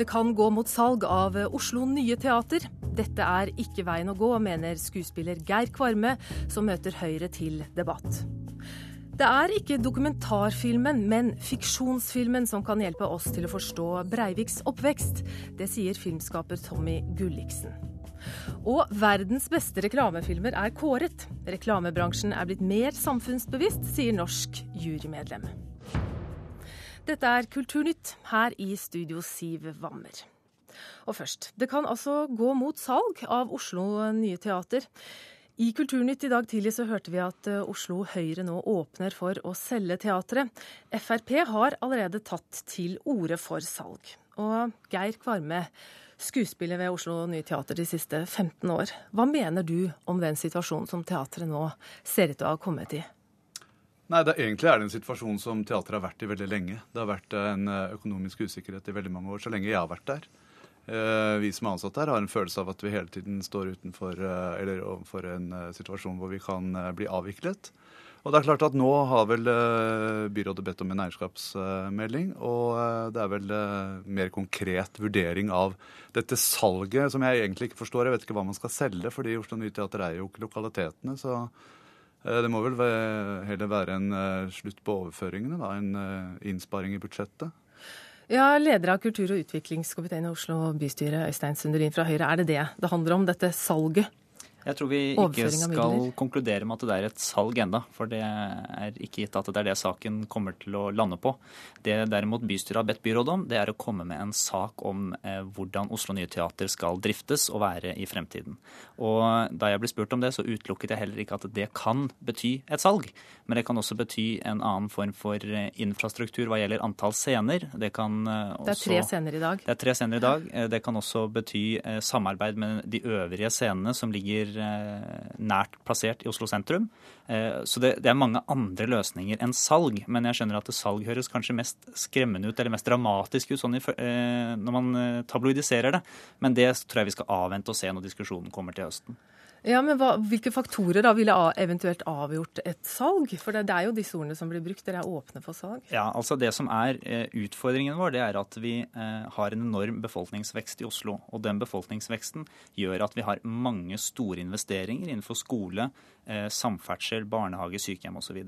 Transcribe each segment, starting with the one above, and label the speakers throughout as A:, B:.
A: Det kan gå mot salg av Oslo Nye Teater. Dette er ikke veien å gå, mener skuespiller Geir Kvarme, som møter Høyre til debatt. Det er ikke dokumentarfilmen, men fiksjonsfilmen som kan hjelpe oss til å forstå Breiviks oppvekst. Det sier filmskaper Tommy Gulliksen. Og verdens beste reklamefilmer er kåret. Reklamebransjen er blitt mer samfunnsbevisst, sier norsk jurymedlem. Dette er Kulturnytt, her i studio Siv Wammer. Og først, det kan altså gå mot salg av Oslo Nye Teater. I Kulturnytt i dag tidlig så hørte vi at eh, Oslo Høyre nå åpner for å selge teatret. Frp har allerede tatt til orde for salg. Og Geir Kvarme, skuespiller ved Oslo Nye Teater de siste 15 år. Hva mener du om den situasjonen som teatret nå ser ut til å ha kommet i?
B: Nei, det, Egentlig er det en situasjon som teatret har vært i veldig lenge. Det har vært en eh, økonomisk usikkerhet i veldig mange år, så lenge jeg har vært der. Eh, vi som er ansatt der, har en følelse av at vi hele tiden står utenfor, eh, eller overfor en situasjon hvor vi kan bli avviklet. Og det er klart at Nå har vel byrådet bedt om en eierskapsmelding, og det er vel mer konkret vurdering av dette salget, som jeg egentlig ikke forstår. Jeg vet ikke hva man skal selge, fordi Oslo Nye Teater er jo ikke lokalitetene. så Eh, det må vel heller være en eh, slutt på overføringene, da, en eh, innsparing i budsjettet?
A: Ja, Leder av kultur- og utviklingskomiteen i Oslo bystyre, Øystein Sundelin fra Høyre. Er det det det handler om, dette salget?
C: Jeg tror vi ikke skal konkludere med at det er et salg enda, for det er ikke gitt at det er det saken kommer til å lande på. Det derimot bystyret har bedt byrådet om, det er å komme med en sak om eh, hvordan Oslo Nye Teater skal driftes og være i fremtiden. Og Da jeg ble spurt om det, så utelukket jeg heller ikke at det kan bety et salg. Men det kan også bety en annen form for eh, infrastruktur hva gjelder antall scener.
A: Det, kan også, eh, det er tre scener i dag.
C: Det er tre scener i dag. Det kan også bety samarbeid med de øvrige scenene som ligger nært plassert i Oslo sentrum. Eh, så det, er mange andre løsninger enn salg. Men jeg skjønner at salg høres kanskje mest skremmende ut, eller mest dramatisk ut sånn eh, når man tabloidiserer det. Men det tror jeg vi skal avvente og se når diskusjonen kommer til høsten.
A: Ja, men hva, Hvilke faktorer da ville eventuelt avgjort et salg? For det, er jo disse ordene som blir brukt. Dere er åpne for salg?
C: Ja, altså Det som er eh, utfordringen vår, det er at vi eh, har en enorm befolkningsvekst i Oslo. Og den befolkningsveksten gjør at vi har mange store investeringer innenfor skole, samferdsel, barnehage, sykehjem osv.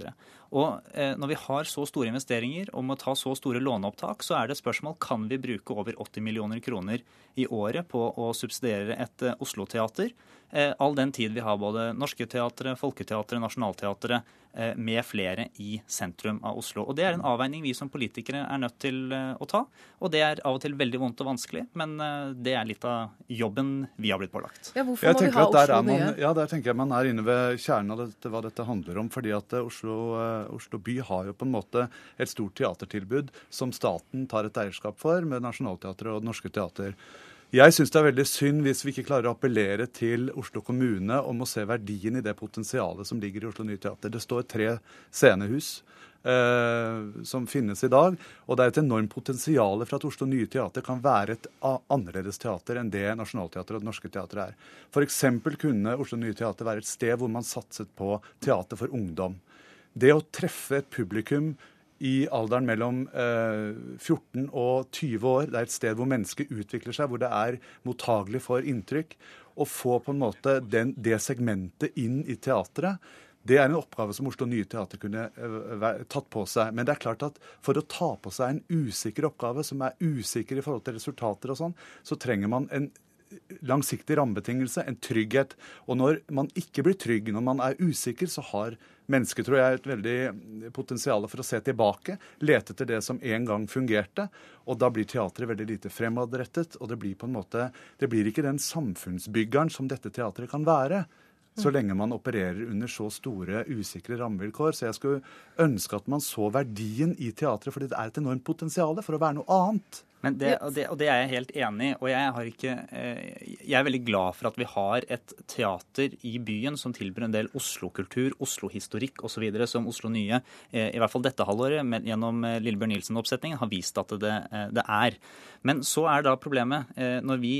C: Eh, når vi har så store investeringer og må ta så store låneopptak, så er det et spørsmål kan vi bruke over 80 millioner kroner i året på å subsidiere et eh, Oslo-teater. Eh, all den tid vi har både Norske Teatret, Folketeatret, Nationaltheatret eh, med flere i sentrum av Oslo. Og Det er en avveining vi som politikere er nødt til eh, å ta. Og det er av og til veldig vondt og vanskelig, men det er litt av jobben vi har blitt pålagt.
A: Ja, hvorfor må vi ha Oslo
B: mye? Ja, Der tenker jeg man er inne ved kjernen av dette, hva dette handler om. fordi at Oslo, Oslo by har jo på en måte et stort teatertilbud som staten tar et eierskap for, med Nationaltheatret og Norske Teater. Jeg syns det er veldig synd hvis vi ikke klarer å appellere til Oslo kommune om å se verdien i det potensialet som ligger i Oslo Nye Teater. Det står tre scenehus eh, som finnes i dag, og det er et enormt potensial for at Oslo Nye Teater kan være et annerledes teater enn det Nationaltheatret og Det Norske Teatret er. F.eks. kunne Oslo Nye Teater være et sted hvor man satset på teater for ungdom. Det å treffe et publikum i alderen mellom eh, 14 og 20 år. Det er et sted hvor mennesket utvikler seg, hvor det er mottagelig for inntrykk. Å få på en måte den, det segmentet inn i teatret, det er en oppgave som Oslo Nye Teater kunne uh, tatt på seg. Men det er klart at for å ta på seg en usikker oppgave, som er usikker i forhold til resultater og sånn, så trenger man en langsiktig rammebetingelse, en trygghet. Og når man ikke blir trygg, når man er usikker, så har mennesket tror jeg, et veldig potensial for å se tilbake, lete etter det som en gang fungerte. Og da blir teatret veldig lite fremadrettet. Og det blir på en måte, det blir ikke den samfunnsbyggeren som dette teatret kan være. Så lenge man opererer under så store, usikre rammevilkår. Så jeg skulle ønske at man så verdien i teatret, fordi det er et enormt potensial for å være noe annet.
C: Men det, og, det, og, det, er jeg helt enig i. Og jeg, ikke, eh, jeg, er veldig glad for at vi har et teater i byen som tilbyr en del Oslo-kultur, Oslo-historikk osv. som Oslo Nye, eh, i hvert fall dette halvåret, gjennom eh, Lillebjørn Nilsen-oppsetningen, har vist at det, det, er. Men så er da problemet når vi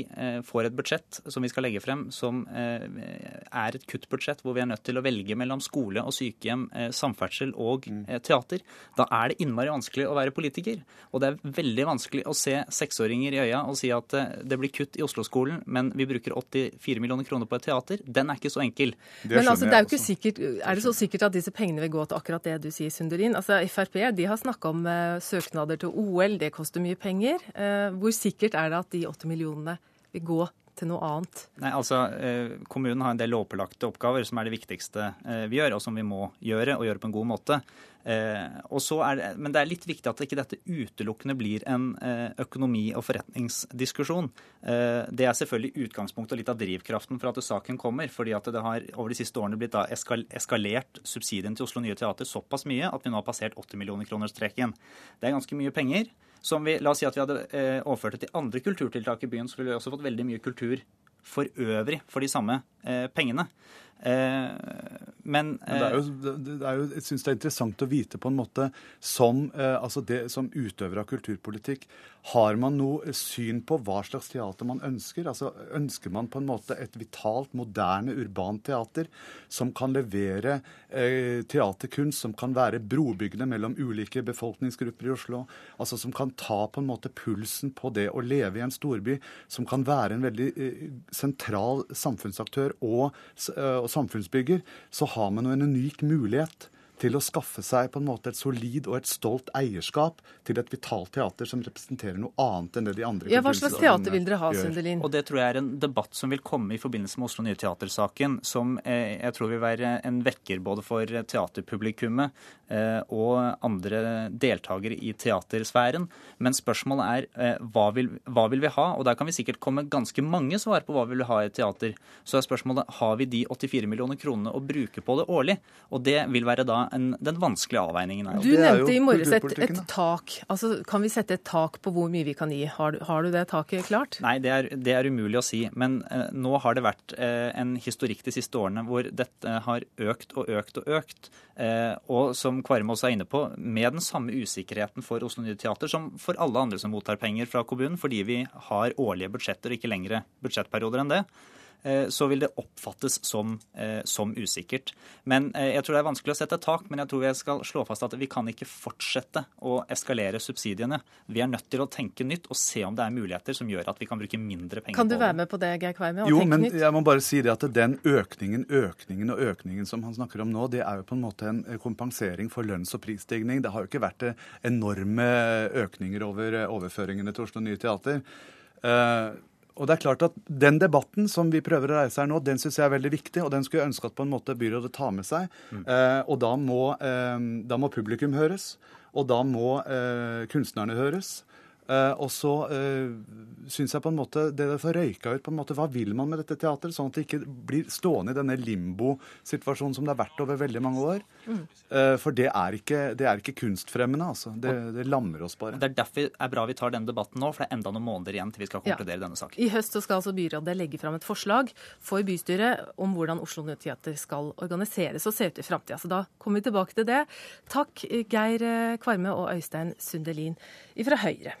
C: får et budsjett som vi skal legge frem, som er et kuttbudsjett hvor vi er nødt til å velge mellom skole og sykehjem, samferdsel og mm. teater. Da er det innmari vanskelig å være politiker. Og det er veldig vanskelig å se se seksåringer i øya og si at eh, det blir kutt i Oslo-skolen, men vi bruker 84 millioner kroner på et teater, den er ikke så enkel.
A: men altså, det er jo ikke sikkert, er det så sikkert at disse pengene vil gå til akkurat det du sier, Sunderin? Altså, Frp de har snakka om uh, søknader til OL, det koster mye penger. Uh, hvor sikkert er det at de 80 millionene vil gå til noe annet?
C: Nei, altså, eh, Kommunen har en del lovpålagte oppgaver som er det viktigste eh, vi gjør, og som vi må gjøre, og gjøre på en god måte. Er, det, men det er litt viktig at ikke dette utelukkende blir en økonomi- og forretningsdiskusjon. Det er selvfølgelig utgangspunktet og litt av drivkraften for at saken kommer. fordi at det har over de siste årene blitt eskalert subsidien til Oslo Nye Teater såpass mye at vi nå har passert 80 millioner kroners streken. Det er ganske mye penger som vi, La oss si at vi hadde eh, overført det til andre kulturtiltak i byen, så ville vi også fått veldig mye kultur for øvrig for de samme eh, pengene.
B: Eh, men, men, det er jo, eh, det er jo, jeg syns det er interessant å vite på en måte som, eh, altså det, som utøver av kulturpolitikk Har man noe syn på hva slags teater man ønsker? Altså Ønsker man på en måte et vitalt, moderne, urbant teater som kan levere eh, teaterkunst som kan være brobyggende mellom ulike befolkningsgrupper i Oslo? Altså som kan ta på en måte pulsen på det å leve i en storby, som kan være en veldig eh, sentral samfunnsaktør og, og samfunnsbygger, så har man jo en unik mulighet til å skaffe seg på en måte et solid og et stolt eierskap til et vitalt teater som representerer noe annet enn det de andre
A: Ja, Hva slags teater vil dere ha, Sundelin?
C: Og Det tror jeg er en debatt som vil komme i forbindelse med Oslo Nye Teatersaken, som eh, jeg tror vil være en vekker både for teaterpublikummet eh, og andre deltakere i teatersfæren. Men spørsmålet er eh, hva vil, hva vil vi ha? Og der kan vi sikkert komme ganske mange svar på hva vi vil ha i et teater. Så er spørsmålet har vi de 84 millioner kronene å bruke på det årlig? Og det vil være da en, den vanskelige avveiningen
A: er. Du nevnte i morges et, et, tak. Altså, kan vi sette et tak på hvor mye vi kan gi? Har, har du det taket klart?
C: Nei, det er, det er umulig å si. Men eh, nå har det vært eh, en historikk de siste årene hvor dette har økt og økt og økt. Eh, og som Kvarme også er inne på, med den samme usikkerheten for Oslo Nye Teater som for alle andre som mottar penger fra kommunen, fordi vi har årlige budsjetter og ikke lengre budsjettperioder enn det. Eh, så vil det oppfattes som, eh, som, usikkert. Men eh, Jeg tror det er vanskelig å sette tak, men jeg tror jeg skal slå fast at vi kan ikke fortsette å eskalere subsidiene. Vi er nødt til å tenke nytt og se om det er muligheter som gjør at vi kan bruke mindre penger
A: kan på det. Kan du være med på det, Geir Kveime?
B: Jo, men nytt? jeg må bare si det at den økningen, økningen og økningen som han snakker om nå, det er jo på en måte en kompensering for lønns- og prisstigning. Det har jo ikke vært enorme økninger over overføringene til Oslo Nye Teater. Og det er klart at Den debatten som vi prøver å reise her nå, den syns jeg er veldig viktig, og den skulle jeg ønske at på en måte byrådet tar med seg. Mm. Eh, og da må, eh, da må, publikum høres, og da må eh, kunstnerne høres. Uh, og så uh, syns jeg på en måte det får røyka ut på en måte, Hva vil man med dette teatret? Sånn at det ikke blir stående i denne limbo-situasjonen som det har vært over veldig mange år. Mm. Uh, for det er, ikke, det er, ikke, kunstfremmende, altså. Det, det, lammer oss bare.
C: Det er derfor det er bra vi tar denne debatten nå, for det er enda noen måneder igjen til vi skal konkludere ja. denne saken.
A: I høst skal altså byrådet legge fram et forslag for bystyret om hvordan Oslo Nye Teater skal organiseres og se ut i framtida. Så da kommer vi tilbake til det. Takk Geir Kvarme og Øystein Sundelin fra Høyre.